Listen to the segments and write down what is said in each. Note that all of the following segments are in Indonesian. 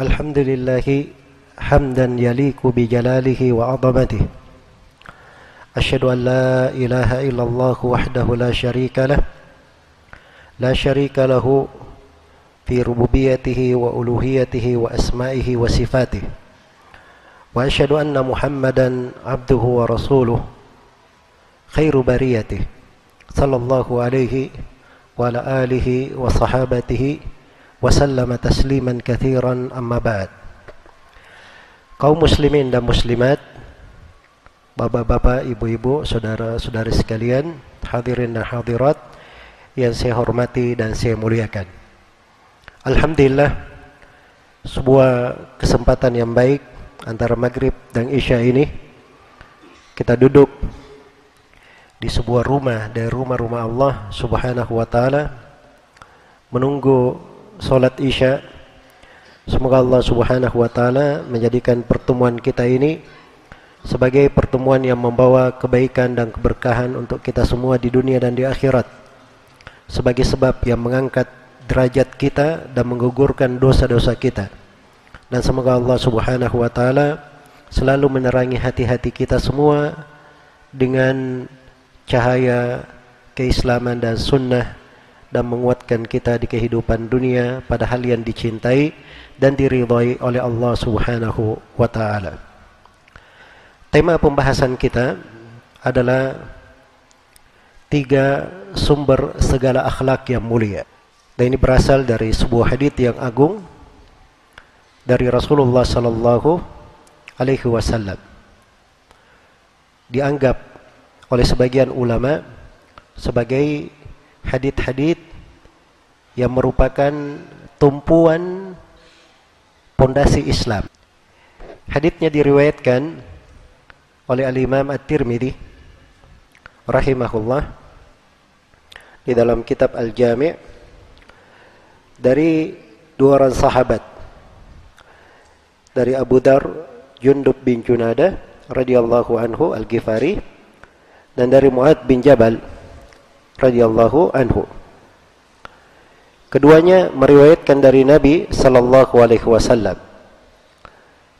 الحمد لله حمدا يليق بجلاله وعظمته. أشهد أن لا إله إلا الله وحده لا شريك له لا شريك له في ربوبيته وألوهيته وأسمائه وصفاته. وأشهد أن محمدا عبده ورسوله خير بريته صلى الله عليه وعلى آله وصحابته وسلم تسليما كثيرا أما بعد kaum muslimin dan muslimat bapak-bapak, ibu-ibu, saudara-saudari sekalian hadirin dan hadirat yang saya hormati dan saya muliakan Alhamdulillah sebuah kesempatan yang baik antara maghrib dan isya ini kita duduk di sebuah rumah dari rumah-rumah Allah subhanahu wa ta'ala menunggu solat isya. Semoga Allah subhanahu wa ta'ala menjadikan pertemuan kita ini sebagai pertemuan yang membawa kebaikan dan keberkahan untuk kita semua di dunia dan di akhirat. Sebagai sebab yang mengangkat derajat kita dan menggugurkan dosa-dosa kita. Dan semoga Allah subhanahu wa ta'ala selalu menerangi hati-hati kita semua dengan cahaya keislaman dan sunnah dan menguatkan kita di kehidupan dunia pada hal yang dicintai dan diridhai oleh Allah Subhanahu wa taala. Tema pembahasan kita adalah tiga sumber segala akhlak yang mulia. Dan ini berasal dari sebuah hadis yang agung dari Rasulullah sallallahu alaihi wasallam. Dianggap oleh sebagian ulama sebagai hadith-hadith yang merupakan tumpuan pondasi Islam. Hadithnya diriwayatkan oleh Al-Imam At-Tirmidzi rahimahullah di dalam kitab Al-Jami' dari dua orang sahabat dari Abu Dar Jundub bin Junada radhiyallahu anhu Al-Ghifari dan dari Muad bin Jabal radhiyallahu anhu. Keduanya meriwayatkan dari Nabi sallallahu alaihi wasallam.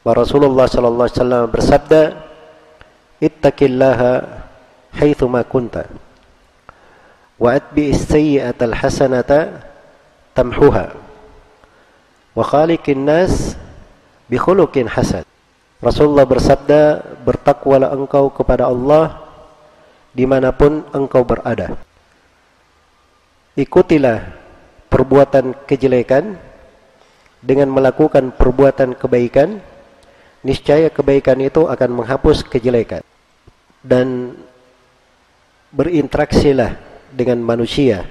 Bahwa Rasulullah sallallahu alaihi wasallam bersabda, "Ittaqillaha haitsu ma kunta wa atbi as-sayyi'ata al-hasanata tamhuha wa khaliqin nas bi khuluqin hasan." Rasulullah bersabda, "Bertakwalah engkau kepada Allah di mana pun engkau berada." Ikutilah perbuatan kejelekan dengan melakukan perbuatan kebaikan niscaya kebaikan itu akan menghapus kejelekan. Dan berinteraksilah dengan manusia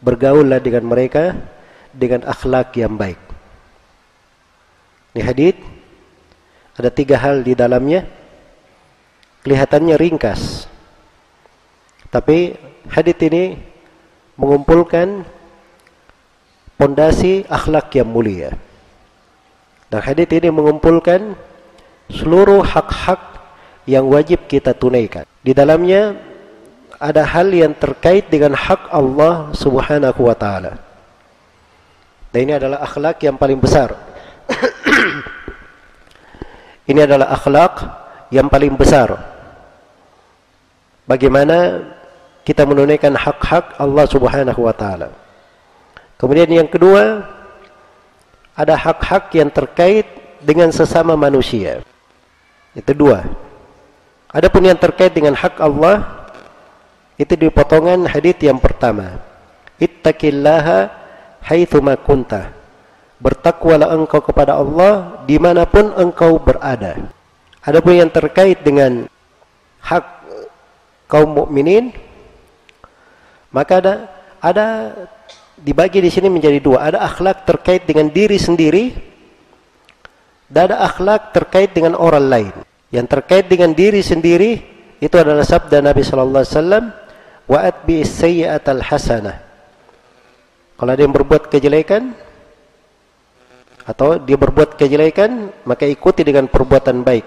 bergaullah dengan mereka dengan akhlak yang baik. Ini hadith. Ada tiga hal di dalamnya. Kelihatannya ringkas. Tapi hadith ini mengumpulkan pondasi akhlak yang mulia. Dan hadis ini mengumpulkan seluruh hak-hak yang wajib kita tunaikan. Di dalamnya ada hal yang terkait dengan hak Allah Subhanahu wa taala. Dan ini adalah akhlak yang paling besar. ini adalah akhlak yang paling besar. Bagaimana kita menunaikan hak-hak Allah Subhanahu wa taala. Kemudian yang kedua, ada hak-hak yang terkait dengan sesama manusia. Itu dua. Adapun yang terkait dengan hak Allah itu di potongan hadis yang pertama. Ittaqillaha haitsu ma kunta. Bertakwalah engkau kepada Allah di mana pun engkau berada. Adapun yang terkait dengan hak kaum mukminin maka ada ada dibagi di sini menjadi dua. Ada akhlak terkait dengan diri sendiri dan ada akhlak terkait dengan orang lain. Yang terkait dengan diri sendiri itu adalah sabda Nabi sallallahu alaihi wasallam wa atbi sayyi'atal hasanah. Kalau ada yang berbuat kejelekan atau dia berbuat kejelekan, maka ikuti dengan perbuatan baik.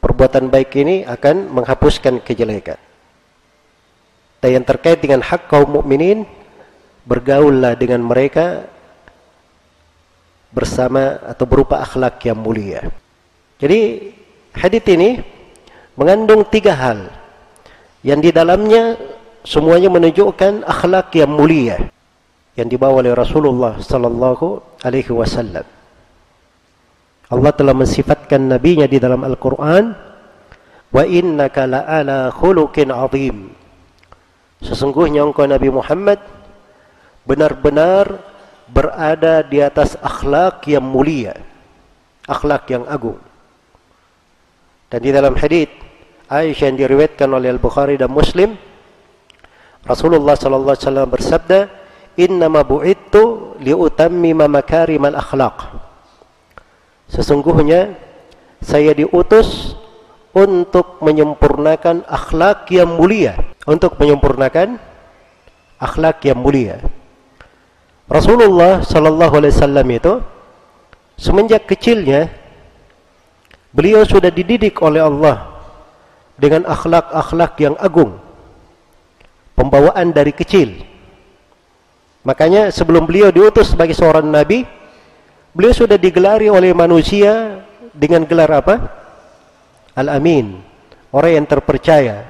Perbuatan baik ini akan menghapuskan kejelekan. Dan yang terkait dengan hak kaum mukminin bergaullah dengan mereka bersama atau berupa akhlak yang mulia. Jadi hadits ini mengandung tiga hal yang di dalamnya semuanya menunjukkan akhlak yang mulia yang dibawa oleh Rasulullah sallallahu alaihi wasallam. Allah telah mensifatkan nabinya di dalam Al-Qur'an wa innaka la'ala khuluqin 'azim. Sesungguhnya engkau Nabi Muhammad benar-benar berada di atas akhlak yang mulia, akhlak yang agung. Dan di dalam hadis Aisyah yang diriwayatkan oleh Al-Bukhari dan Muslim, Rasulullah sallallahu alaihi wasallam bersabda, innama bu'ittu liutammima makarimal akhlaq sesungguhnya saya diutus untuk menyempurnakan akhlak yang mulia untuk menyempurnakan akhlak yang mulia Rasulullah sallallahu alaihi wasallam itu semenjak kecilnya beliau sudah dididik oleh Allah dengan akhlak-akhlak yang agung pembawaan dari kecil Makanya sebelum beliau diutus sebagai seorang nabi, beliau sudah digelari oleh manusia dengan gelar apa? Al-Amin, orang yang terpercaya.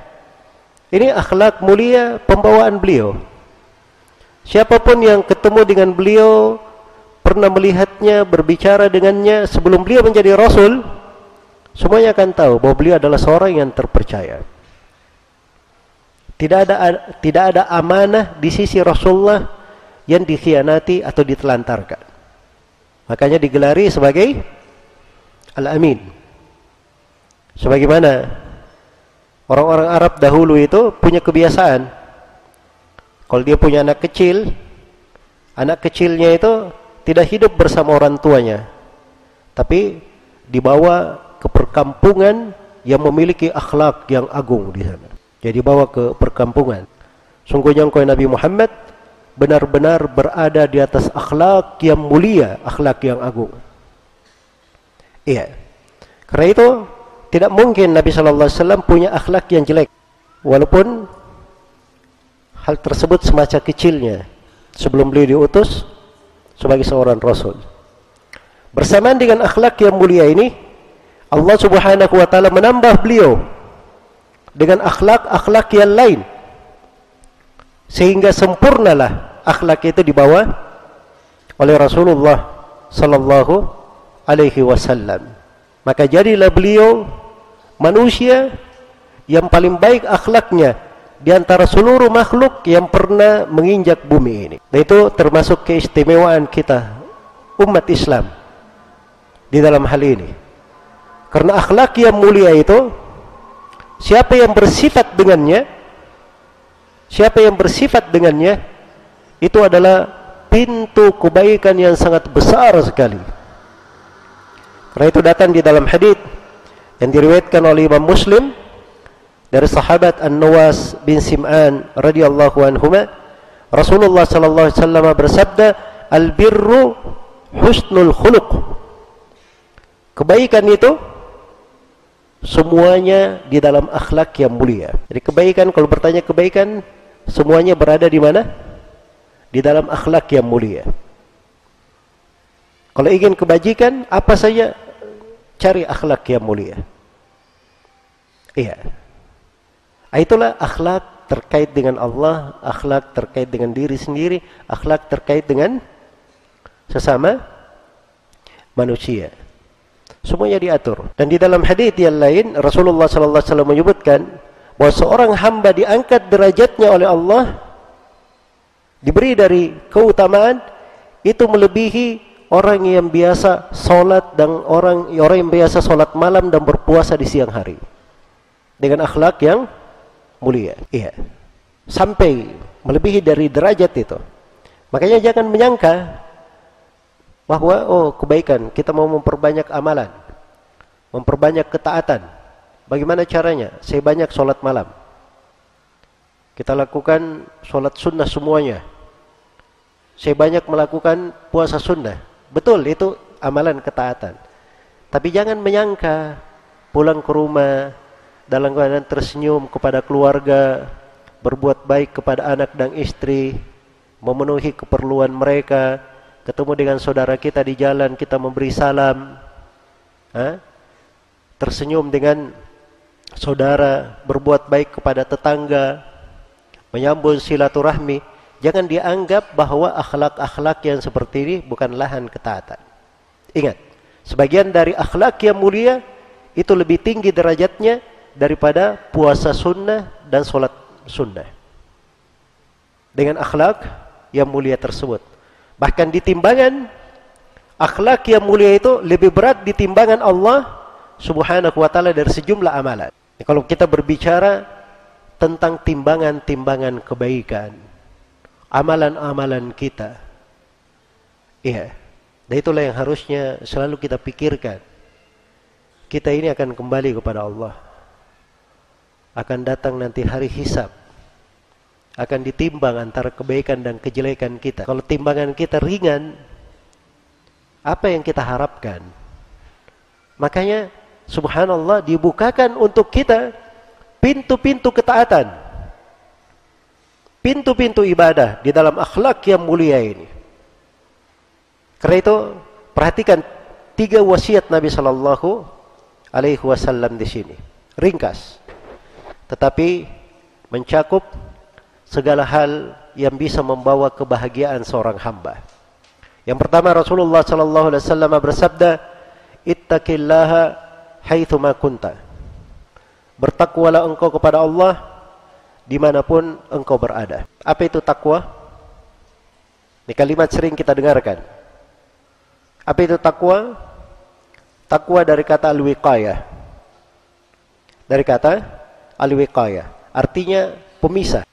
Ini akhlak mulia pembawaan beliau. Siapa pun yang ketemu dengan beliau, pernah melihatnya, berbicara dengannya sebelum beliau menjadi rasul, semuanya akan tahu bahwa beliau adalah seorang yang terpercaya. Tidak ada tidak ada amanah di sisi Rasulullah yang dikhianati atau ditelantarkan. Makanya digelari sebagai Al-Amin. Sebagaimana orang-orang Arab dahulu itu punya kebiasaan. Kalau dia punya anak kecil, anak kecilnya itu tidak hidup bersama orang tuanya. Tapi dibawa ke perkampungan yang memiliki akhlak yang agung di sana. Jadi bawa ke perkampungan. Sungguhnya engkau Nabi Muhammad benar-benar berada di atas akhlak yang mulia, akhlak yang agung. Iya. Karena itu tidak mungkin Nabi sallallahu alaihi wasallam punya akhlak yang jelek. Walaupun hal tersebut semacam kecilnya sebelum beliau diutus sebagai seorang rasul. Bersamaan dengan akhlak yang mulia ini, Allah Subhanahu wa taala menambah beliau dengan akhlak-akhlak yang lain sehingga sempurnalah akhlak itu dibawa oleh Rasulullah sallallahu alaihi wasallam maka jadilah beliau manusia yang paling baik akhlaknya di antara seluruh makhluk yang pernah menginjak bumi ini. Dan itu termasuk keistimewaan kita umat Islam di dalam hal ini. Karena akhlak yang mulia itu siapa yang bersifat dengannya Siapa yang bersifat dengannya itu adalah pintu kebaikan yang sangat besar sekali. Karena itu datang di dalam hadis yang diriwayatkan oleh Imam Muslim dari sahabat An-Nawas bin Sim'an radhiyallahu anhuma Rasulullah sallallahu alaihi wasallam bersabda al-birru husnul khuluq kebaikan itu semuanya di dalam akhlak yang mulia. Jadi kebaikan kalau bertanya kebaikan semuanya berada di mana? Di dalam akhlak yang mulia. Kalau ingin kebajikan apa saja cari akhlak yang mulia. Iya. Ah, itulah akhlak terkait dengan Allah, akhlak terkait dengan diri sendiri, akhlak terkait dengan sesama manusia. Semuanya diatur. Dan di dalam hadis yang lain Rasulullah sallallahu alaihi wasallam menyebutkan bahwa seorang hamba diangkat derajatnya oleh Allah diberi dari keutamaan itu melebihi orang yang biasa solat dan orang orang yang biasa solat malam dan berpuasa di siang hari dengan akhlak yang mulia. Iya. Sampai melebihi dari derajat itu. Makanya jangan menyangka bahwa oh kebaikan kita mau memperbanyak amalan memperbanyak ketaatan bagaimana caranya saya banyak sholat malam kita lakukan sholat sunnah semuanya saya banyak melakukan puasa sunnah betul itu amalan ketaatan. Tapi jangan menyangka pulang ke rumah dalam keadaan tersenyum kepada keluarga berbuat baik kepada anak dan istri memenuhi keperluan mereka ketemu dengan saudara kita di jalan, kita memberi salam, tersenyum dengan saudara, berbuat baik kepada tetangga, menyambung silaturahmi, jangan dianggap bahwa akhlak-akhlak yang seperti ini bukan lahan ketaatan. Ingat, sebagian dari akhlak yang mulia itu lebih tinggi derajatnya daripada puasa sunnah dan solat sunnah. Dengan akhlak yang mulia tersebut. Bahkan di timbangan akhlak yang mulia itu lebih berat di timbangan Allah subhanahu wa ta'ala dari sejumlah amalan. Kalau kita berbicara tentang timbangan-timbangan kebaikan, amalan-amalan kita. Iya. Dan itulah yang harusnya selalu kita pikirkan. Kita ini akan kembali kepada Allah. Akan datang nanti hari hisab. Akan ditimbang antara kebaikan dan kejelekan kita. Kalau timbangan kita ringan, apa yang kita harapkan? Makanya subhanallah dibukakan untuk kita pintu-pintu ketaatan. Pintu-pintu ibadah di dalam akhlak yang mulia ini. Karena itu perhatikan tiga wasiat Nabi Shallallahu Alaihi Wasallam di sini. Ringkas, tetapi mencakup segala hal yang bisa membawa kebahagiaan seorang hamba. Yang pertama Rasulullah Shallallahu Alaihi Wasallam bersabda, "Ittaqillaha haitsuma kunta." Bertakwalah engkau kepada Allah di mana pun engkau berada. Apa itu takwa? Ini kalimat sering kita dengarkan. Apa itu takwa? Takwa dari kata al-wiqayah. Dari kata al-wiqayah. Artinya pemisah.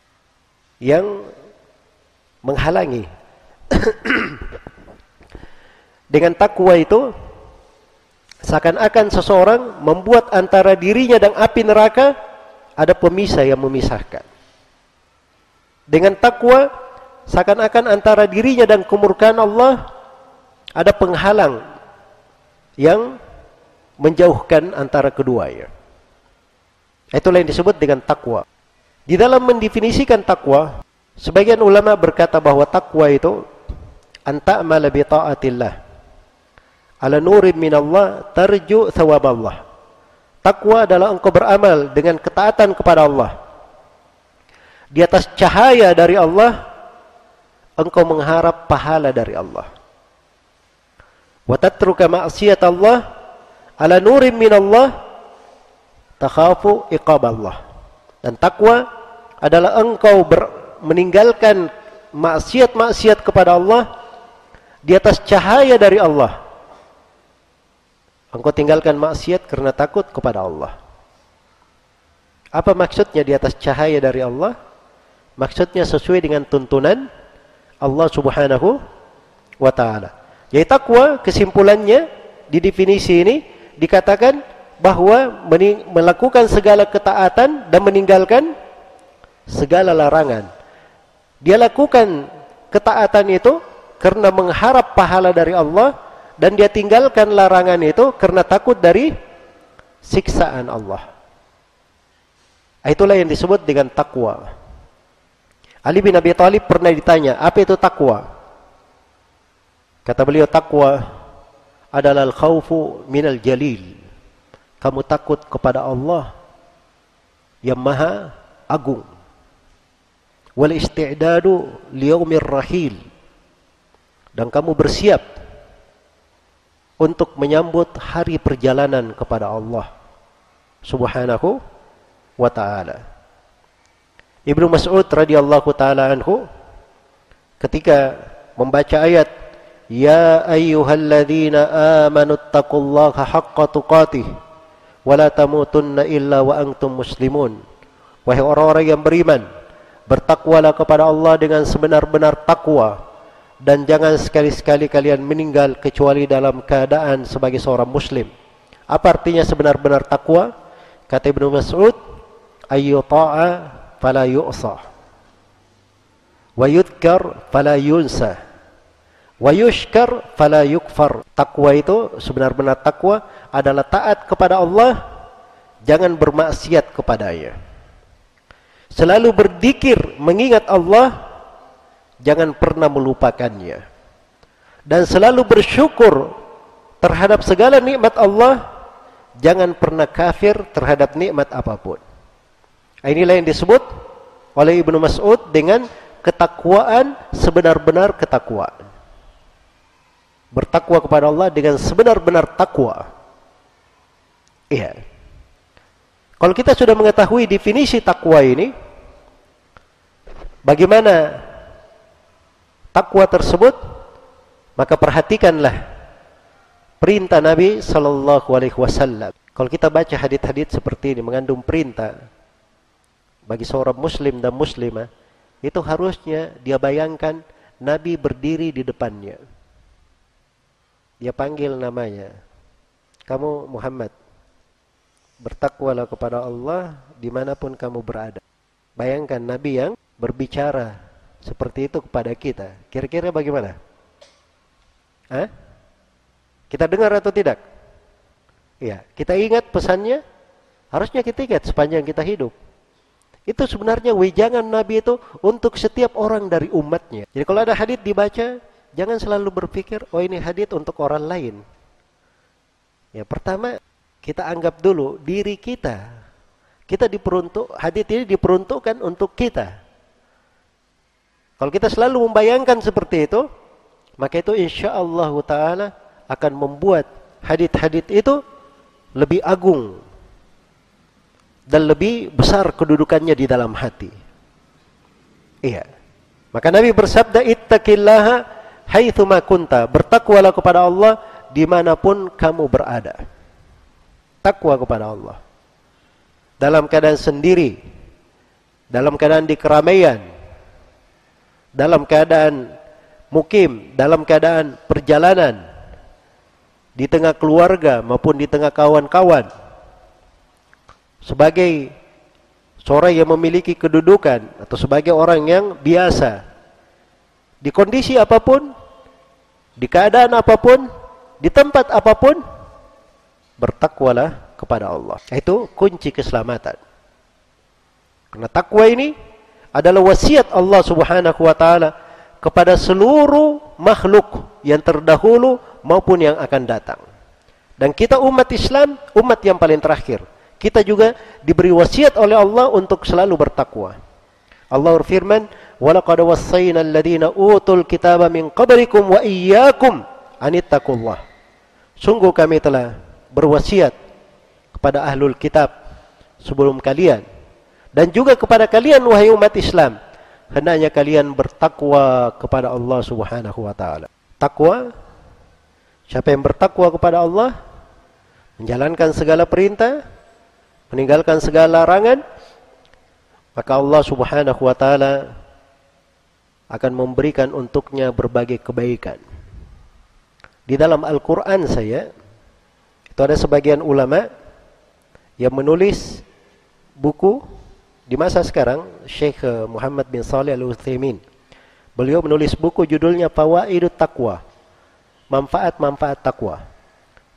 Yang menghalangi. Dengan takwa itu, seakan-akan seseorang membuat antara dirinya dan api neraka ada pemisah yang memisahkan. Dengan takwa, seakan-akan antara dirinya dan kemurkaan Allah ada penghalang yang menjauhkan antara keduanya. Itulah yang disebut dengan takwa. Di dalam mendefinisikan takwa, sebagian ulama berkata bahwa takwa itu anta'mala bi ta'atillah ala nurin minallah tarju thawab Allah. Takwa adalah engkau beramal dengan ketaatan kepada Allah. Di atas cahaya dari Allah, engkau mengharap pahala dari Allah. Wa tatruka ma'siyat Allah ala nurin min Allah takhafu iqab Allah. Dan takwa adalah engkau ber, meninggalkan maksiat-maksiat kepada Allah di atas cahaya dari Allah engkau tinggalkan maksiat karena takut kepada Allah. Apa maksudnya di atas cahaya dari Allah? Maksudnya sesuai dengan tuntunan Allah subhanahu wa ta'ala. Jadi takwa kesimpulannya di definisi ini dikatakan bahwa melakukan segala ketaatan dan meninggalkan segala larangan. Dia lakukan ketaatan itu karena mengharap pahala dari Allah dan dia tinggalkan larangan itu karena takut dari siksaan Allah. Itulah yang disebut dengan takwa. Ali bin Abi Thalib pernah ditanya, apa itu takwa? Kata beliau takwa adalah al-khawfu minal jalil. Kamu takut kepada Allah yang maha agung. Wal isti'dadu liyaumir rahil. Dan kamu bersiap untuk menyambut hari perjalanan kepada Allah Subhanahu wa taala. Ibnu Mas'ud radhiyallahu taala anhu ketika membaca ayat Ya ayyuhalladzina amanu taqullaha haqqa tuqatih wa la tamutunna illa wa antum muslimun. Wahai orang-orang yang beriman, bertakwalah kepada Allah dengan sebenar-benar takwa dan jangan sekali-sekali kalian meninggal Kecuali dalam keadaan sebagai seorang muslim Apa artinya sebenar-benar takwa? Kata Ibn Mas'ud Ayyuta'a fala yu'sah Wa yudkar fala yunsah Wa yushkar fala yukfar. Takwa itu sebenar-benar takwa adalah taat kepada Allah, jangan bermaksiat kepadanya. Selalu berzikir mengingat Allah, jangan pernah melupakannya. dan selalu bersyukur terhadap segala nikmat Allah, jangan pernah kafir terhadap nikmat apa pun. Inilah yang disebut oleh Ibnu Mas'ud dengan ketakwaan sebenar-benar ketakwaan. Bertakwa kepada Allah dengan sebenar-benar takwa. Iya. Kalau kita sudah mengetahui definisi takwa ini, bagaimana takwa tersebut, maka perhatikanlah perintah Nabi sallallahu alaihi wasallam. Kalau kita baca hadis-hadis seperti ini mengandung perintah bagi seorang muslim dan muslimah, itu harusnya dia bayangkan Nabi berdiri di depannya. Dia panggil namanya. Kamu Muhammad. Bertakwalah kepada Allah di mana pun kamu berada. Bayangkan Nabi yang berbicara seperti itu kepada kita. Kira-kira bagaimana? Hah? Kita dengar atau tidak? Iya, kita ingat pesannya. Harusnya kita ingat sepanjang kita hidup. Itu sebenarnya wejangan Nabi itu untuk setiap orang dari umatnya. Jadi kalau ada hadis dibaca, jangan selalu berpikir, oh ini hadis untuk orang lain. Ya pertama, kita anggap dulu diri kita. Kita diperuntuk, hadis ini diperuntukkan untuk kita. Kalau kita selalu membayangkan seperti itu, maka itu insya Allah Taala akan membuat hadit-hadit itu lebih agung dan lebih besar kedudukannya di dalam hati. Iya. Maka Nabi bersabda, Ittaqillaha haithuma kunta. Bertakwalah kepada Allah di mana pun kamu berada. Takwa kepada Allah. Dalam keadaan sendiri. Dalam keadaan di keramaian. Dalam keadaan mukim. Dalam keadaan perjalanan. Di tengah keluarga maupun di tengah kawan-kawan sebagai seorang yang memiliki kedudukan atau sebagai orang yang biasa di kondisi apa pun, di keadaan apa pun, di tempat apa pun bertakwalah kepada Allah. Itu kunci keselamatan. Karena takwa ini adalah wasiat Allah Subhanahu wa taala kepada seluruh makhluk yang terdahulu maupun yang akan datang. Dan kita umat Islam, umat yang paling terakhir kita juga diberi wasiat oleh Allah untuk selalu bertakwa. Allah berfirman, "Walaqad wassayna alladziina utul kitaba min qablikum wa iyyakum an ittaqullah." Sungguh kami telah berwasiat kepada ahlul kitab sebelum kalian dan juga kepada kalian wahai umat Islam, hendaknya kalian bertakwa kepada Allah Subhanahu wa taala. Takwa Siapa yang bertakwa kepada Allah menjalankan segala perintah meninggalkan segala larangan maka Allah Subhanahu wa taala akan memberikan untuknya berbagai kebaikan. Di dalam Al-Qur'an saya itu ada sebagian ulama yang menulis buku di masa sekarang Syekh Muhammad bin Salih Al-Utsaimin. Beliau menulis buku judulnya Fawaidut Taqwa. Manfaat-manfaat takwa.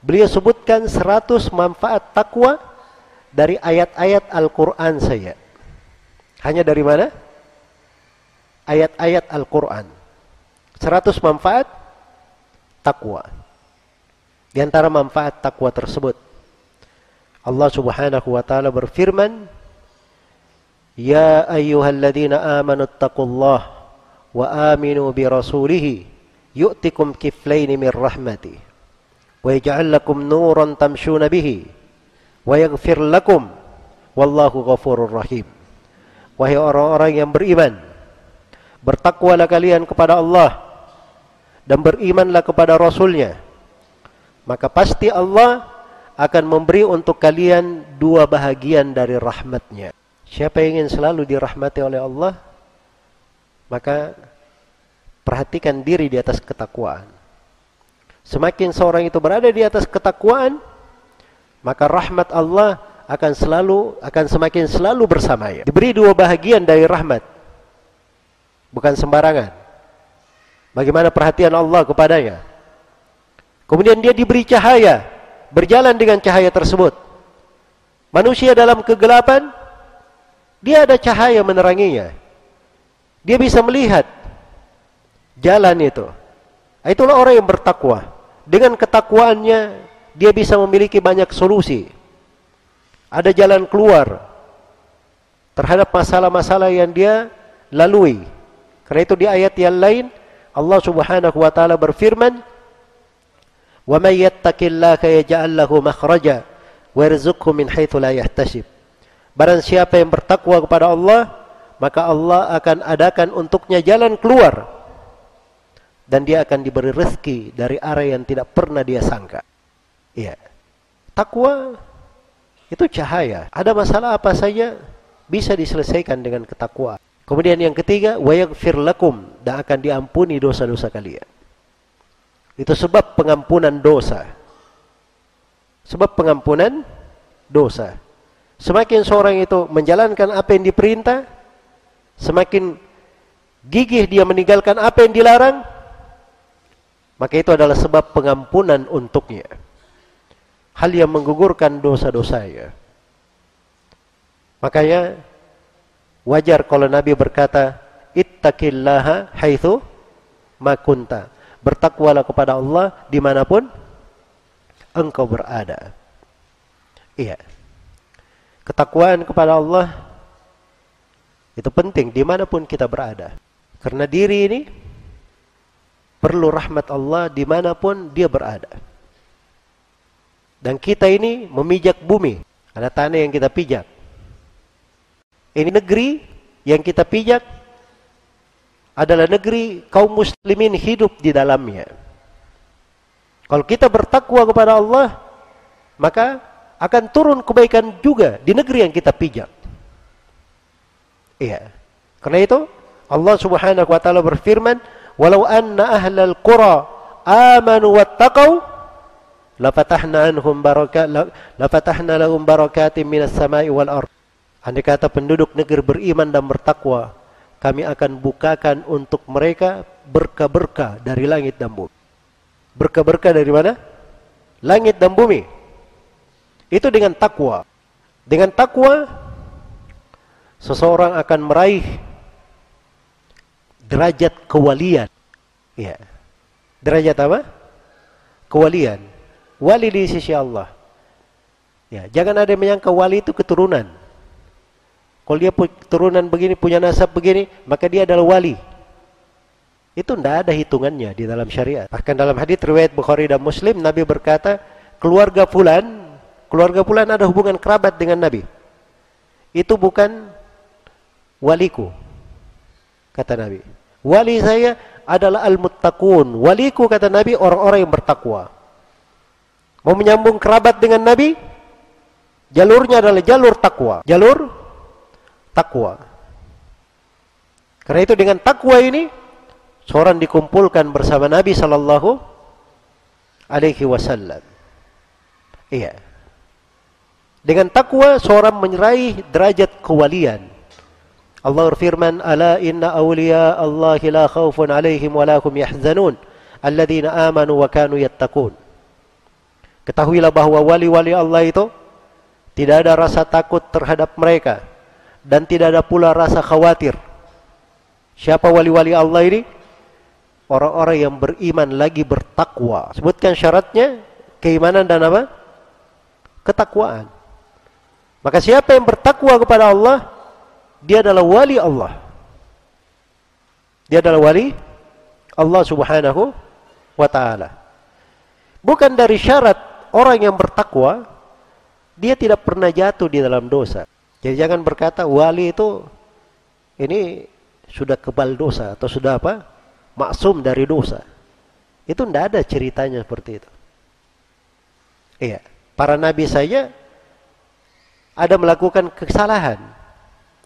Beliau sebutkan 100 manfaat takwa dari ayat-ayat Al-Quran saya. Hanya dari mana? Ayat-ayat Al-Quran. 100 manfaat takwa. Di antara manfaat takwa tersebut. Allah subhanahu wa ta'ala berfirman, Amanu attaqullah wa aminu bi rasulihi yu'tikum kiflaini min rahmati wa yaj'al lakum nuran tamshuna bihi wa yaghfir lakum wallahu ghafurur rahim. Wahai orang-orang yang beriman, bertakwalah kalian kepada Allah dan berimanlah kepada Rasulnya. Maka pasti Allah akan memberi untuk kalian dua bahagian dari rahmatnya. Siapa yang ingin selalu dirahmati oleh Allah, maka perhatikan diri di atas ketakwaan. Semakin seorang itu berada di atas ketakwaan, maka rahmat Allah akan selalu akan semakin selalu bersamanya. Diberi dua bahagian dari rahmat. Bukan sembarangan. Bagaimana perhatian Allah kepadanya. Kemudian dia diberi cahaya, berjalan dengan cahaya tersebut. Manusia dalam kegelapan, dia ada cahaya meneranginya. Dia bisa melihat jalan itu. Itulah orang yang bertakwa. Dengan ketakwaannya dia bisa memiliki banyak solusi. Ada jalan keluar terhadap masalah-masalah yang dia lalui. Karena itu di ayat yang lain Allah Subhanahu wa taala berfirman, "Wa may yattaqillaha yaj'al lahu makhraja wa yarzuqhu min haitsu la yahtasib." Barang siapa yang bertakwa kepada Allah, maka Allah akan adakan untuknya jalan keluar dan dia akan diberi rezeki dari arah yang tidak pernah dia sangka. Iya. Takwa itu cahaya. Ada masalah apa saja bisa diselesaikan dengan ketakwaan. Kemudian yang ketiga, wayaghfir lakum dan akan diampuni dosa-dosa kalian. Itu sebab pengampunan dosa. Sebab pengampunan dosa. Semakin seorang itu menjalankan apa yang diperintah, semakin gigih dia meninggalkan apa yang dilarang, maka itu adalah sebab pengampunan untuknya. Hal yang menggugurkan dosa-dosanya. Makanya wajar kalau Nabi berkata, Ittaqillaha haithu makunta. Bertakwalah kepada Allah di mana pun engkau berada. Iya. Ketakwaan kepada Allah itu penting di mana pun kita berada. Karena diri ini perlu rahmat Allah di mana pun dia berada. Dan kita ini memijak bumi. Ada tanah yang kita pijak. Ini negeri yang kita pijak adalah negeri kaum muslimin hidup di dalamnya. Kalau kita bertakwa kepada Allah, maka akan turun kebaikan juga di negeri yang kita pijak. Iya. Karena itu Allah Subhanahu wa taala berfirman, walau anna ahlal qura amanu wattaqau lafatahna anhum barakat lafatahna lahum barakatim minas samai wal ard andai kata penduduk negeri beriman dan bertakwa kami akan bukakan untuk mereka berkah-berkah dari langit dan bumi berkah-berkah dari mana langit dan bumi itu dengan takwa dengan takwa seseorang akan meraih derajat kewalian. Ya. Derajat apa? Kewalian. Wali di sisi Allah. Ya, jangan ada yang menyangka wali itu keturunan. Kalau dia keturunan begini, punya nasab begini, maka dia adalah wali. Itu tidak ada hitungannya di dalam syariat. Bahkan dalam hadis riwayat Bukhari dan Muslim, Nabi berkata, keluarga fulan, keluarga fulan ada hubungan kerabat dengan Nabi. Itu bukan waliku, kata Nabi. Wali saya adalah al-muttaqun. Waliku kata Nabi orang-orang yang bertakwa. Mau menyambung kerabat dengan Nabi? Jalurnya adalah jalur takwa. Jalur takwa. Karena itu dengan takwa ini seorang dikumpulkan bersama Nabi sallallahu alaihi wasallam. Iya. Dengan takwa seorang menyeraih derajat kewalian. Allah berfirman, "Ala inna awliya Allah la khaufun 'alaihim wa la hum yahzanun, alladzina amanu wa kanu yattaqun." Ketahuilah bahwa wali-wali Allah itu tidak ada rasa takut terhadap mereka dan tidak ada pula rasa khawatir. Siapa wali-wali Allah ini? Orang-orang yang beriman lagi bertakwa. Sebutkan syaratnya keimanan dan apa? Ketakwaan. Maka siapa yang bertakwa kepada Allah, dia adalah wali Allah. Dia adalah wali Allah Subhanahu wa taala. Bukan dari syarat orang yang bertakwa dia tidak pernah jatuh di dalam dosa. Jadi jangan berkata wali itu ini sudah kebal dosa atau sudah apa? maksum dari dosa. Itu tidak ada ceritanya seperti itu. Iya, para nabi saja ada melakukan kesalahan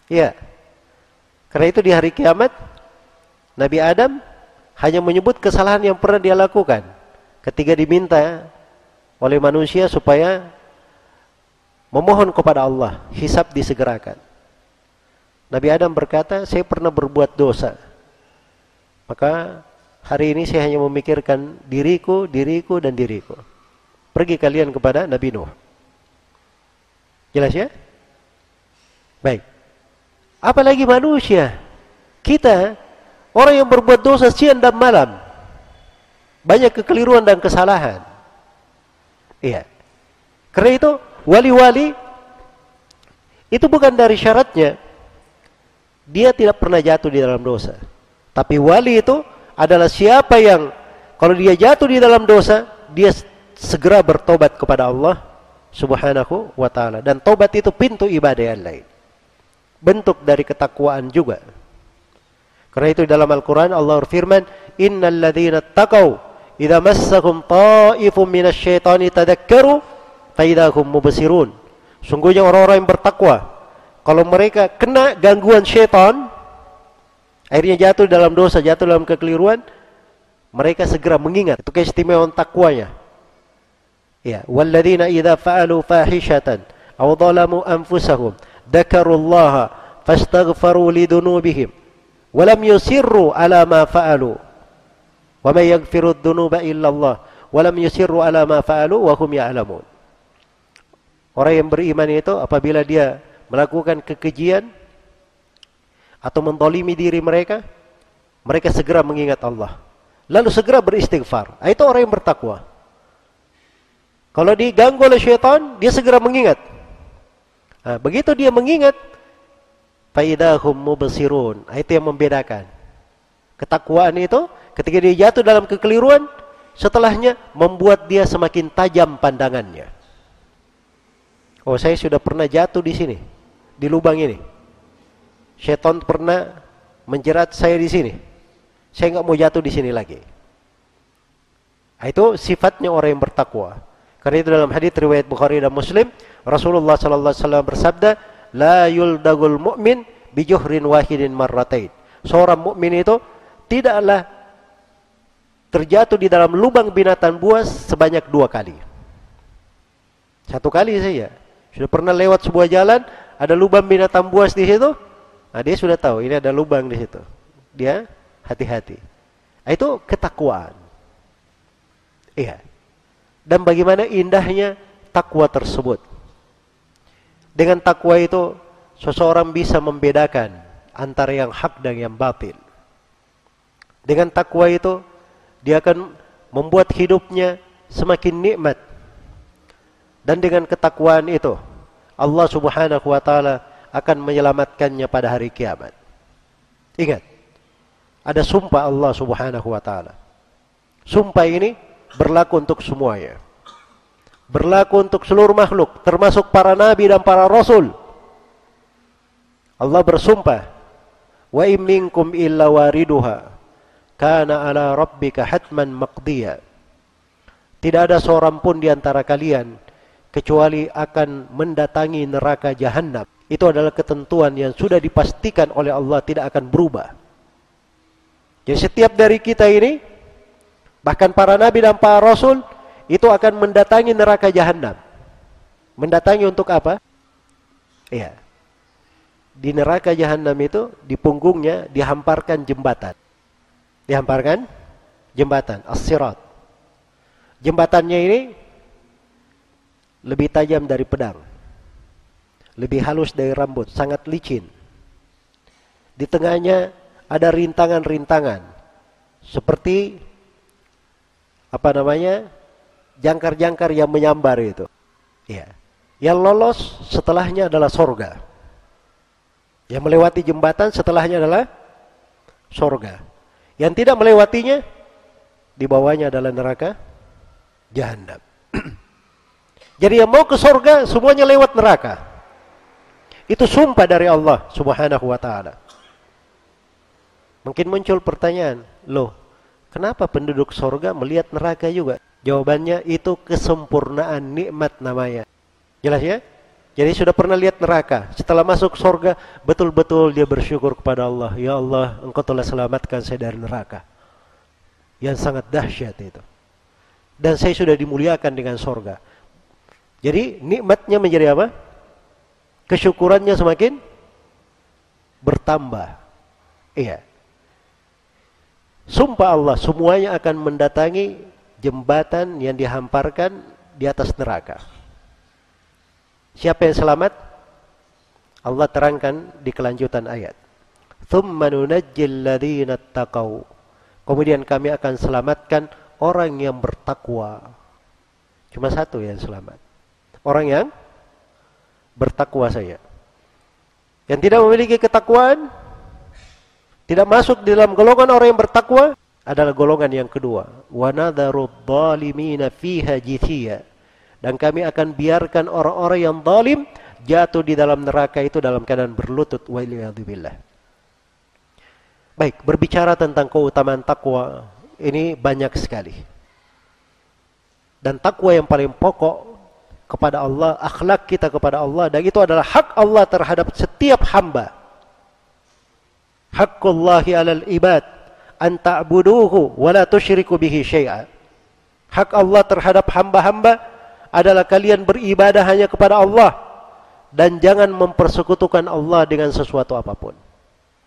Ya. Karena itu di hari kiamat Nabi Adam hanya menyebut kesalahan yang pernah dia lakukan ketika diminta oleh manusia supaya memohon kepada Allah, hisab disegerakan. Nabi Adam berkata, saya pernah berbuat dosa. Maka hari ini saya hanya memikirkan diriku, diriku, dan diriku. Pergi kalian kepada Nabi Nuh. Jelas ya? Baik. Apalagi manusia. Kita orang yang berbuat dosa siang dan malam. Banyak kekeliruan dan kesalahan. Iya. Karena itu wali-wali itu bukan dari syaratnya dia tidak pernah jatuh di dalam dosa. Tapi wali itu adalah siapa yang kalau dia jatuh di dalam dosa, dia segera bertobat kepada Allah Subhanahu wa taala dan tobat itu pintu ibadah yang lain. Bentuk dari ketakwaan juga. Karena itu dalam Al-Qur'an Allah berfirman, "Innal ladzina taqau idza massahum ta'ifun minasyaitani tadakkaru fa idahum mubsirun." Sungguhnya orang-orang yang bertakwa kalau mereka kena gangguan syaitan akhirnya jatuh dalam dosa, jatuh dalam kekeliruan, mereka segera mengingat. Itu keistimewaan takwanya. Ya, walladzina idza fa'alu fahishatan aw dhalamu anfusahum dzakarullaha fastaghfaru lidunubihim wa lam yusirru ala ma fa'alu. Wa may yaghfiru dzunuba illa Allah wa lam yusirru ala ma fa'alu wa hum ya'lamun. Orang yang beriman itu apabila dia melakukan kekejian atau mendolimi diri mereka mereka segera mengingat Allah. Lalu segera beristighfar. Itu orang yang bertakwa kalau diganggu oleh syaitan, dia segera mengingat. Nah, begitu dia mengingat, faidahum mubsirun. Nah, itu yang membedakan. Ketakwaan itu ketika dia jatuh dalam kekeliruan, setelahnya membuat dia semakin tajam pandangannya. Oh, saya sudah pernah jatuh di sini, di lubang ini. Syaitan pernah menjerat saya di sini. Saya nggak mau jatuh di sini lagi. Nah, itu sifatnya orang yang bertakwa. Karena itu dalam hadis riwayat Bukhari dan Muslim, Rasulullah sallallahu alaihi wasallam bersabda, "La yuldagul mu'min bi juhrin wahidin marratain." Seorang mukmin itu tidaklah terjatuh di dalam lubang binatang buas sebanyak dua kali. Satu kali saja. Sudah pernah lewat sebuah jalan, ada lubang binatang buas di situ, nah dia sudah tahu ini ada lubang di situ. Dia hati-hati. Nah, itu ketakwaan. Iya dan bagaimana indahnya takwa tersebut. Dengan takwa itu seseorang bisa membedakan antara yang hak dan yang batil. Dengan takwa itu dia akan membuat hidupnya semakin nikmat. Dan dengan ketakwaan itu Allah Subhanahu wa taala akan menyelamatkannya pada hari kiamat. Ingat, ada sumpah Allah Subhanahu wa taala. Sumpah ini berlaku untuk semuanya. Berlaku untuk seluruh makhluk, termasuk para nabi dan para rasul. Allah bersumpah, "Wa in minkum illa wariduha kana ala rabbika hatman maqdiya." Tidak ada seorang pun di antara kalian kecuali akan mendatangi neraka jahanam. Itu adalah ketentuan yang sudah dipastikan oleh Allah tidak akan berubah. Jadi setiap dari kita ini Bahkan para nabi dan para rasul itu akan mendatangi neraka jahanam. Mendatangi untuk apa? Iya. Di neraka jahanam itu di punggungnya dihamparkan jembatan. Dihamparkan jembatan as-sirat. Jembatannya ini lebih tajam dari pedang. Lebih halus dari rambut, sangat licin. Di tengahnya ada rintangan-rintangan seperti apa namanya jangkar-jangkar yang menyambar itu. Ya. Yang lolos setelahnya adalah sorga. Yang melewati jembatan setelahnya adalah sorga. Yang tidak melewatinya di bawahnya adalah neraka jahanam. Jadi yang mau ke sorga semuanya lewat neraka. Itu sumpah dari Allah Subhanahu wa taala. Mungkin muncul pertanyaan, loh, Kenapa penduduk sorga melihat neraka juga? Jawabannya itu kesempurnaan nikmat namanya. Jelas ya? Jadi sudah pernah lihat neraka. Setelah masuk sorga, betul-betul dia bersyukur kepada Allah. Ya Allah, engkau telah selamatkan saya dari neraka. Yang sangat dahsyat itu. Dan saya sudah dimuliakan dengan sorga. Jadi nikmatnya menjadi apa? Kesyukurannya semakin bertambah. Iya. Sumpah Allah, semuanya akan mendatangi jembatan yang dihamparkan di atas neraka. Siapa yang selamat? Allah terangkan di kelanjutan ayat. Kemudian kami akan selamatkan orang yang bertakwa. Cuma satu yang selamat. Orang yang bertakwa saja. Yang tidak memiliki ketakwaan tidak masuk di dalam golongan orang yang bertakwa adalah golongan yang kedua. Fiha. Dan kami akan biarkan orang-orang yang zalim jatuh di dalam neraka itu dalam keadaan berlutut wa. Baik, berbicara tentang keutamaan takwa ini banyak sekali. Dan takwa yang paling pokok kepada Allah, akhlak kita kepada Allah dan itu adalah hak Allah terhadap setiap hamba. Hakkullahi 'alal ibad an ta'buduhu wa la tusyriku bihi syai'a. Hak Allah terhadap hamba-hamba adalah kalian beribadah hanya kepada Allah dan jangan mempersekutukan Allah dengan sesuatu apa pun.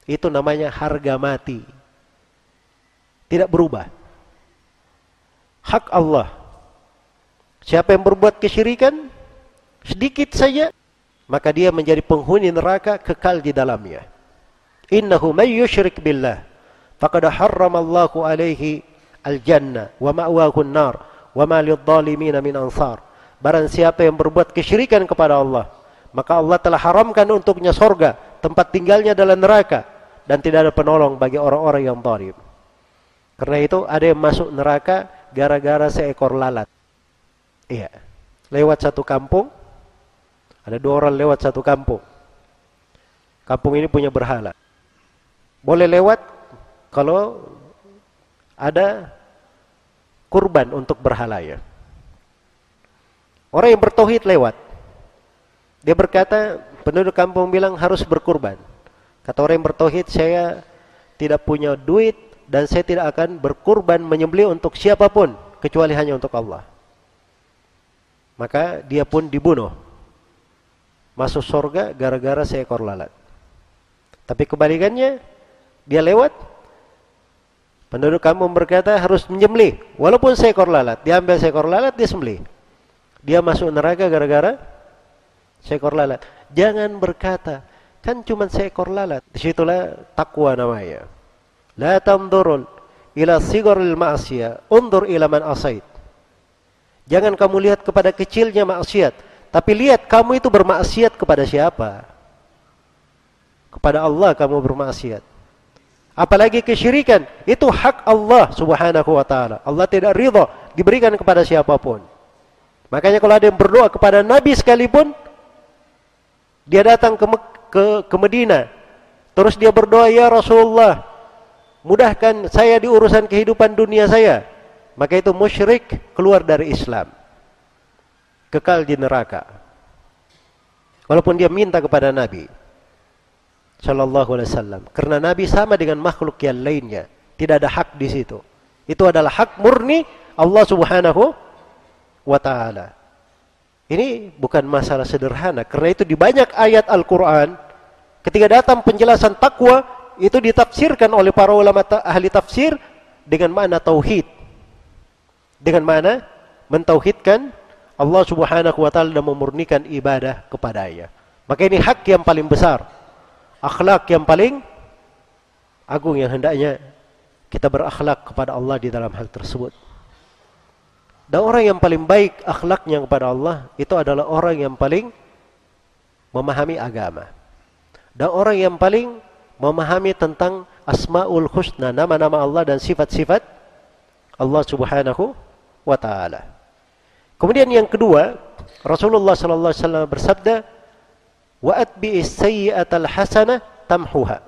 Itu namanya harga mati. Tidak berubah. Hak Allah. Siapa yang berbuat kesyirikan sedikit saja maka dia menjadi penghuni neraka kekal di dalamnya. Innahu may yushrik billah faqad harramallahu alaihi al-jannah wa ma'wahu an-nar wa ma lidh-dhalimin min ansar. Barang siapa yang berbuat kesyirikan kepada Allah, maka Allah telah haramkan untuknya sorga, tempat tinggalnya adalah neraka dan tidak ada penolong bagi orang-orang yang zalim. Karena itu ada yang masuk neraka gara-gara seekor lalat. Iya. Lewat satu kampung, ada dua orang lewat satu kampung. Kampung ini punya berhala. Boleh lewat kalau ada kurban untuk berhala ya. Orang yang bertauhid lewat. Dia berkata, penduduk kampung bilang harus berkurban. Kata orang yang bertauhid, saya tidak punya duit dan saya tidak akan berkurban menyembelih untuk siapa pun kecuali hanya untuk Allah. Maka dia pun dibunuh. Masuk surga gara-gara seekor lalat. Tapi kebalikannya, dia lewat penduduk kampung berkata harus menyembelih. Walaupun seekor lalat diambil seekor lalat dia sembelih. Dia masuk neraka gara-gara seekor lalat. Jangan berkata kan cuma seekor lalat. Di situlah takwa namanya. La tamdurul ila sigharil ma'siyah undur ila man asait. Jangan kamu lihat kepada kecilnya maksiat tapi lihat kamu itu bermaksiat kepada siapa? Kepada Allah kamu bermaksiat Apalagi kesyirikan, itu hak Allah Subhanahu wa taala. Allah tidak ridha diberikan kepada siapa pun. Makanya kalau ada yang berdoa kepada Nabi sekalipun dia datang ke ke, ke Medina, terus dia berdoa, "Ya Rasulullah, mudahkan saya di urusan kehidupan dunia saya." Maka itu musyrik keluar dari Islam. Kekal di neraka. Walaupun dia minta kepada Nabi. Shallallahu Alaihi Wasallam. Karena Nabi sama dengan makhluk yang lainnya, tidak ada hak di situ. Itu adalah hak murni Allah Subhanahu wa taala. Ini bukan masalah sederhana karena itu di banyak ayat Al-Qur'an ketika datang penjelasan takwa itu ditafsirkan oleh para ulama ahli tafsir dengan makna tauhid. Dengan mana mentauhidkan Allah Subhanahu wa taala dan memurnikan ibadah kepadanya. Maka ini hak yang paling besar akhlak yang paling agung yang hendaknya kita berakhlak kepada Allah di dalam hal tersebut. Dan orang yang paling baik akhlaknya kepada Allah itu adalah orang yang paling memahami agama. Dan orang yang paling memahami tentang asmaul husna, nama-nama Allah dan sifat-sifat Allah Subhanahu wa taala. Kemudian yang kedua, Rasulullah sallallahu alaihi wasallam bersabda, wa atbi'is hasanah tamhuha.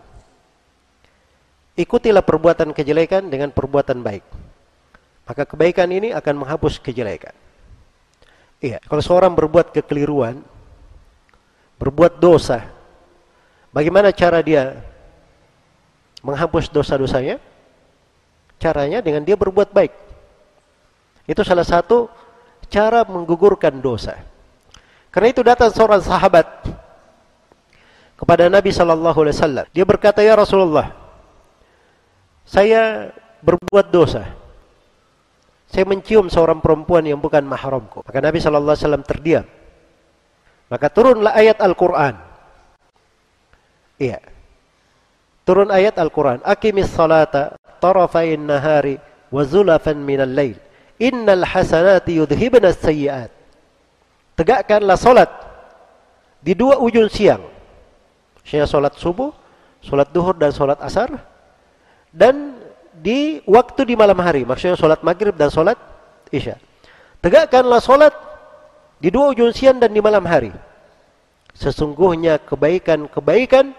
Ikutilah perbuatan kejelekan dengan perbuatan baik. Maka kebaikan ini akan menghapus kejelekan. Iya, kalau seorang berbuat kekeliruan, berbuat dosa, bagaimana cara dia menghapus dosa-dosanya? Caranya dengan dia berbuat baik. Itu salah satu cara menggugurkan dosa. Karena itu datang seorang sahabat kepada Nabi sallallahu alaihi wasallam. Dia berkata, "Ya Rasulullah, saya berbuat dosa. Saya mencium seorang perempuan yang bukan mahramku." Maka Nabi sallallahu alaihi wasallam terdiam. Maka turunlah ayat Al-Qur'an. Iya. Turun ayat Al-Qur'an, "Aqimis salata tarafain nahari wa zulafan minal lail. Innal hasanati yudhibna sayyi'at. Tegakkanlah salat di dua ujung siang. Maksudnya salat subuh, salat duhur dan salat asar dan di waktu di malam hari, maksudnya salat maghrib dan salat isya. Tegakkanlah salat di dua ujung siang dan di malam hari. Sesungguhnya kebaikan-kebaikan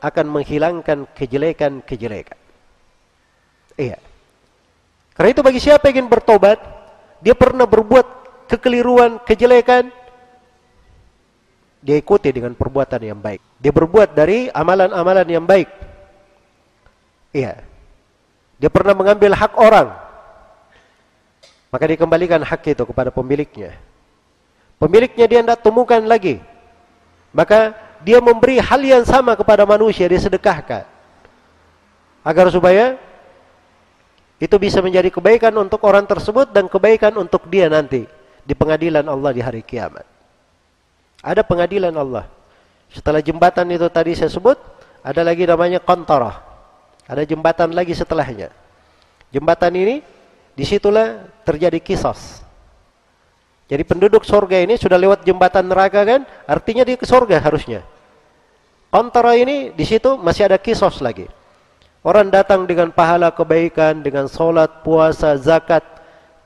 akan menghilangkan kejelekan-kejelekan. Iya. Karena itu bagi siapa yang ingin bertobat, dia pernah berbuat kekeliruan, kejelekan, dia ikuti dengan perbuatan yang baik. Dia berbuat dari amalan-amalan yang baik. Iya. Dia pernah mengambil hak orang. Maka dikembalikan hak itu kepada pemiliknya. Pemiliknya dia tidak temukan lagi. Maka dia memberi hal yang sama kepada manusia, dia sedekahkan. Agar supaya itu bisa menjadi kebaikan untuk orang tersebut dan kebaikan untuk dia nanti di pengadilan Allah di hari kiamat. Ada pengadilan Allah. Setelah jembatan itu tadi saya sebut, ada lagi namanya kontorah. Ada jembatan lagi setelahnya. Jembatan ini, di situlah terjadi kisos. Jadi penduduk sorga ini sudah lewat jembatan neraka kan, artinya dia ke sorga harusnya. Kontorah ini, di situ masih ada kisos lagi. Orang datang dengan pahala kebaikan, dengan solat, puasa, zakat.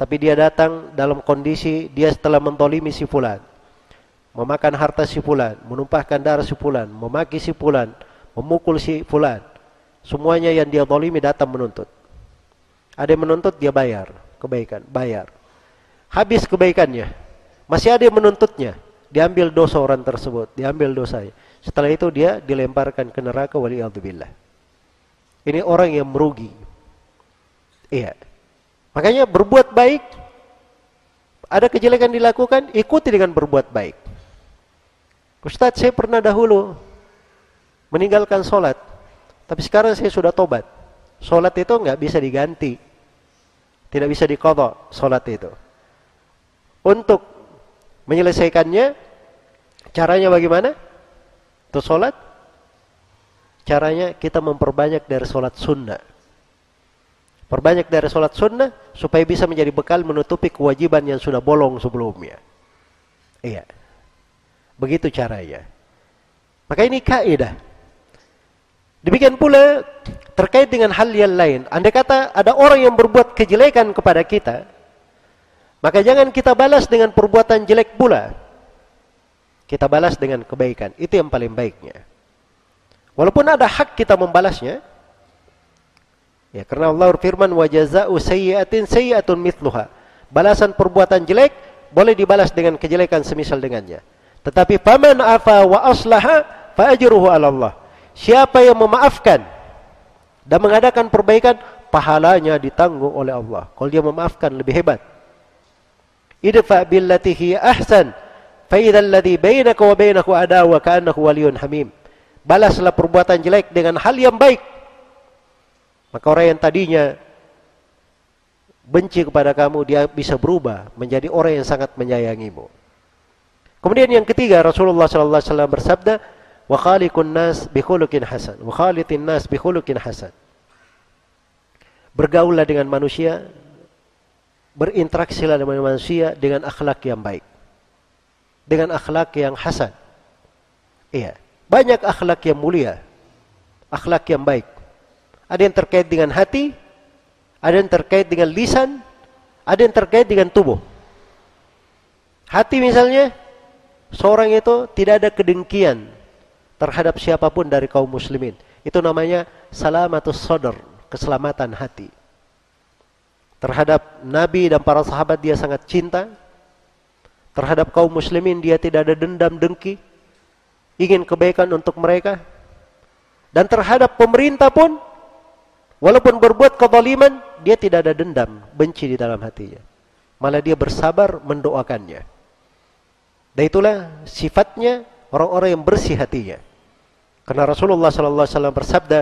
Tapi dia datang dalam kondisi dia setelah mentolimi si fulan. Memakan harta si fulan, menumpahkan darah si fulan, memaki si fulan, memukul si fulan. Semuanya yang dia tolimi datang menuntut. Ada yang menuntut, dia bayar. Kebaikan, bayar. Habis kebaikannya. Masih ada yang menuntutnya. Diambil dosa orang tersebut, diambil dosanya. Setelah itu dia dilemparkan ke neraka wali'adzubillah. Ini orang yang merugi. Iya. Makanya berbuat baik, ada kejelekan dilakukan, ikuti dengan berbuat baik. Ustadz, saya pernah dahulu meninggalkan sholat, tapi sekarang saya sudah tobat. Sholat itu nggak bisa diganti, tidak bisa dikodok sholat itu. Untuk menyelesaikannya, caranya bagaimana? Untuk sholat, Caranya kita memperbanyak dari sholat sunnah. Perbanyak dari sholat sunnah supaya bisa menjadi bekal menutupi kewajiban yang sudah bolong sebelumnya. Iya. Begitu caranya. Maka ini kaidah. Demikian pula terkait dengan hal yang lain. Andai kata ada orang yang berbuat kejelekan kepada kita, maka jangan kita balas dengan perbuatan jelek pula. Kita balas dengan kebaikan. Itu yang paling baiknya. Walaupun ada hak kita membalasnya. Ya, karena Allah berfirman wa jazaa'u sayyi'atin mithluha. Balasan perbuatan jelek boleh dibalas dengan kejelekan semisal dengannya. Tetapi faman afa wa aslaha fa ajruhu 'ala Allah. Siapa yang memaafkan dan mengadakan perbaikan, pahalanya ditanggung oleh Allah. Kalau dia memaafkan lebih hebat. Idfa billati hi ahsan fa idzal ladzi bainaka wa bainahu adawa ka'annahu waliyyun hamim balaslah perbuatan jelek dengan hal yang baik. Maka orang yang tadinya benci kepada kamu, dia bisa berubah menjadi orang yang sangat menyayangimu. Kemudian yang ketiga, Rasulullah sallallahu alaihi wasallam bersabda, "Wa khaliqun nas bi khuluqin hasan, wa khalitin nas bi khuluqin hasan." Bergaullah dengan manusia, berinteraksilah dengan manusia dengan akhlak yang baik. Dengan akhlak yang hasan. Iya. Banyak akhlak yang mulia, akhlak yang baik. Ada yang terkait dengan hati, ada yang terkait dengan lisan, ada yang terkait dengan tubuh. Hati misalnya, seorang itu tidak ada kedengkian terhadap siapa pun dari kaum muslimin. Itu namanya salamatus sodor, keselamatan hati. Terhadap Nabi dan para sahabat dia sangat cinta. Terhadap kaum muslimin dia tidak ada dendam dengki ingin kebaikan untuk mereka. Dan terhadap pemerintah pun, walaupun berbuat kezaliman, dia tidak ada dendam, benci di dalam hatinya. Malah dia bersabar mendoakannya. Dan itulah sifatnya orang-orang yang bersih hatinya. Karena Rasulullah sallallahu alaihi wasallam bersabda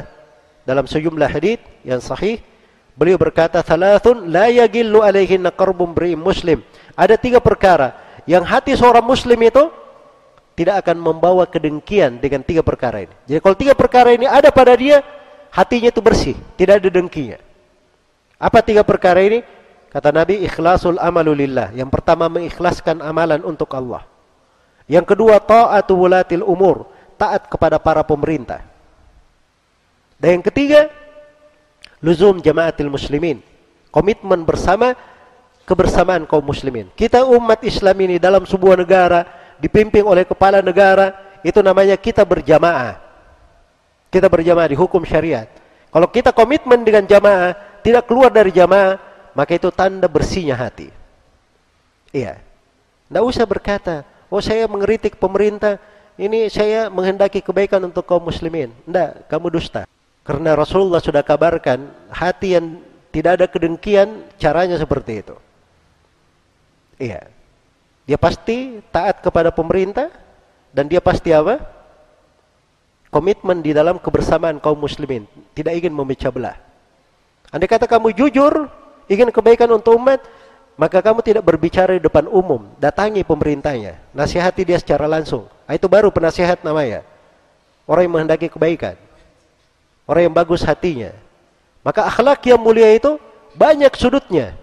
dalam sejumlah hadis yang sahih, beliau berkata, "Thalathun la yagillu alaihinna muslim." Ada tiga perkara yang hati seorang muslim itu tidak akan membawa kedengkian dengan tiga perkara ini. Jadi kalau tiga perkara ini ada pada dia, hatinya itu bersih, tidak ada dengkinya. Apa tiga perkara ini? Kata Nabi, ikhlasul amalulillah. Yang pertama mengikhlaskan amalan untuk Allah. Yang kedua, ta'atu wulatil umur. Taat kepada para pemerintah. Dan yang ketiga, luzum jamaatil muslimin. Komitmen bersama kebersamaan kaum muslimin. Kita umat Islam ini dalam sebuah negara dipimpin oleh kepala negara, itu namanya kita berjamaah. Kita berjamaah di hukum syariat. Kalau kita komitmen dengan jamaah, tidak keluar dari jamaah, maka itu tanda bersihnya hati. Iya. Tidak usah berkata, oh saya mengeritik pemerintah, ini saya menghendaki kebaikan untuk kaum muslimin. Tidak, kamu dusta. Karena Rasulullah sudah kabarkan, hati yang tidak ada kedengkian, caranya seperti itu. Iya. Dia pasti taat kepada pemerintah, dan dia pasti apa? Komitmen di dalam kebersamaan kaum muslimin. Tidak ingin memecah belah. Andai kata kamu jujur, ingin kebaikan untuk umat, maka kamu tidak berbicara di depan umum, datangi pemerintahnya, nasihati dia secara langsung. Nah, itu baru penasihat namanya. Orang yang menghendaki kebaikan. Orang yang bagus hatinya. Maka akhlak yang mulia itu banyak sudutnya.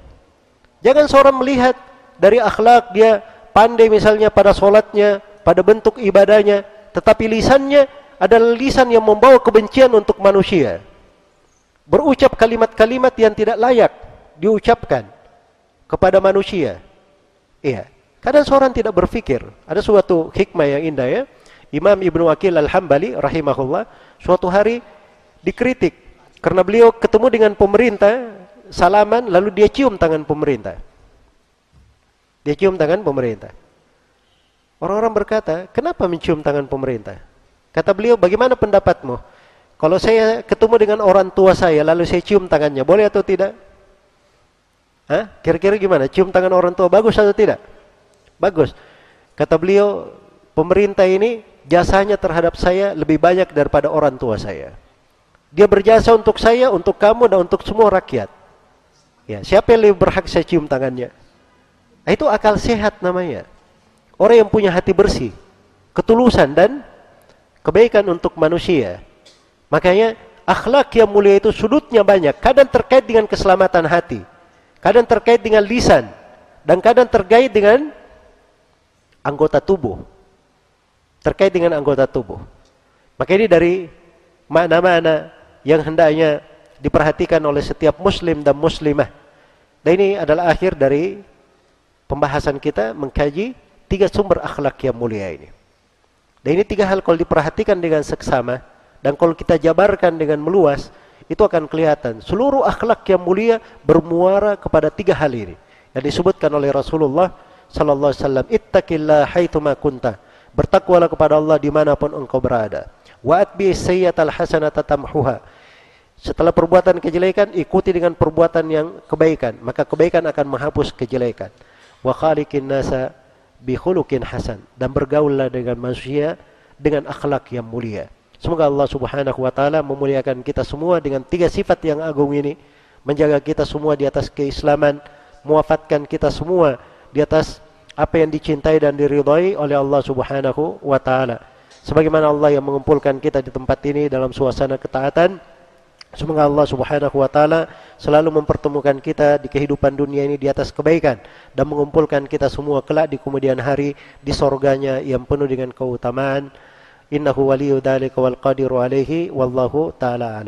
Jangan seorang melihat dari akhlak dia pandai misalnya pada solatnya, pada bentuk ibadahnya, tetapi lisannya adalah lisan yang membawa kebencian untuk manusia. Berucap kalimat-kalimat yang tidak layak diucapkan kepada manusia. Iya. Kadang seorang tidak berpikir. Ada suatu hikmah yang indah ya. Imam Ibnu Wakil Al-Hambali rahimahullah suatu hari dikritik karena beliau ketemu dengan pemerintah, salaman lalu dia cium tangan pemerintah. Dia cium tangan pemerintah. Orang-orang berkata, "Kenapa mencium tangan pemerintah?" Kata beliau, "Bagaimana pendapatmu? Kalau saya ketemu dengan orang tua saya lalu saya cium tangannya, boleh atau tidak?" Hah? Kira-kira gimana? Cium tangan orang tua bagus atau tidak? Bagus. Kata beliau, pemerintah ini jasanya terhadap saya lebih banyak daripada orang tua saya. Dia berjasa untuk saya, untuk kamu, dan untuk semua rakyat. Ya, siapa yang lebih berhak saya cium tangannya? Nah, itu akal sehat namanya. Orang yang punya hati bersih, ketulusan dan kebaikan untuk manusia. Makanya akhlak yang mulia itu sudutnya banyak. Kadang terkait dengan keselamatan hati kadang terkait dengan lisan dan kadang terkait dengan anggota tubuh. Terkait dengan anggota tubuh. Maka ini dari makna-makna yang hendaknya diperhatikan oleh setiap muslim dan muslimah. Dan ini adalah akhir dari pembahasan kita mengkaji tiga sumber akhlak yang mulia ini. Dan ini tiga hal kalau diperhatikan dengan seksama dan kalau kita jabarkan dengan meluas, itu akan kelihatan. Seluruh akhlak yang mulia bermuara kepada tiga hal ini. Yang disebutkan oleh Rasulullah sallallahu alaihi wasallam ittaqillah haitsuma kunta. Bertakwalah kepada Allah di mana pun engkau berada. Wa atbi sayyatal hasanata tamhuha. Setelah perbuatan kejelekan ikuti dengan perbuatan yang kebaikan. Maka kebaikan akan menghapus kejelekan. Wa khaliqin nasa bi hasan. Dan bergaullah dengan manusia dengan akhlak yang mulia Semoga Allah Subhanahu wa taala memuliakan kita semua dengan tiga sifat yang agung ini, menjaga kita semua di atas keislaman, mewafatkan kita semua di atas apa yang dicintai dan diridhai oleh Allah Subhanahu wa taala. Sebagaimana Allah yang mengumpulkan kita di tempat ini dalam suasana ketaatan, Semoga Allah Subhanahu wa taala selalu mempertemukan kita di kehidupan dunia ini di atas kebaikan dan mengumpulkan kita semua kelak di kemudian hari di sorganya yang penuh dengan keutamaan. Innahu waliyyu dzalika wal qadiru alaihi wallahu taala alam